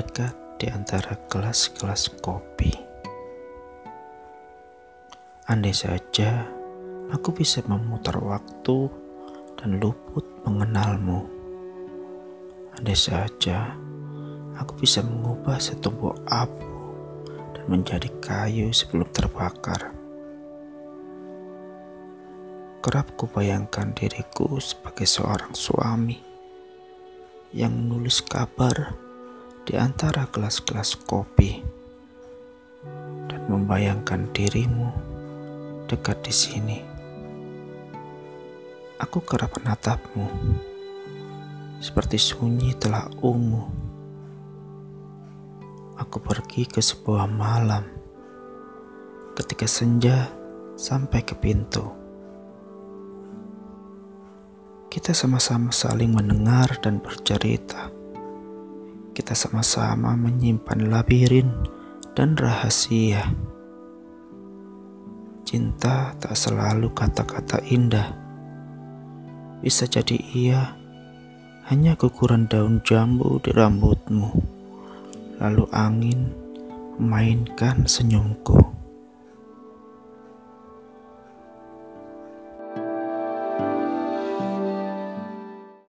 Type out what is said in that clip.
dekat di antara kelas-kelas kopi. Andai saja aku bisa memutar waktu dan luput mengenalmu. Andai saja aku bisa mengubah setubuh abu dan menjadi kayu sebelum terbakar. Kerap kubayangkan diriku sebagai seorang suami yang menulis kabar di antara kelas-kelas kopi dan membayangkan dirimu dekat di sini. Aku kerap menatapmu seperti sunyi telah ungu. Aku pergi ke sebuah malam ketika senja sampai ke pintu. Kita sama-sama saling mendengar dan bercerita. Kita sama-sama menyimpan labirin dan rahasia. Cinta tak selalu kata-kata indah. Bisa jadi iya, hanya guguran daun jambu di rambutmu. Lalu angin memainkan senyumku.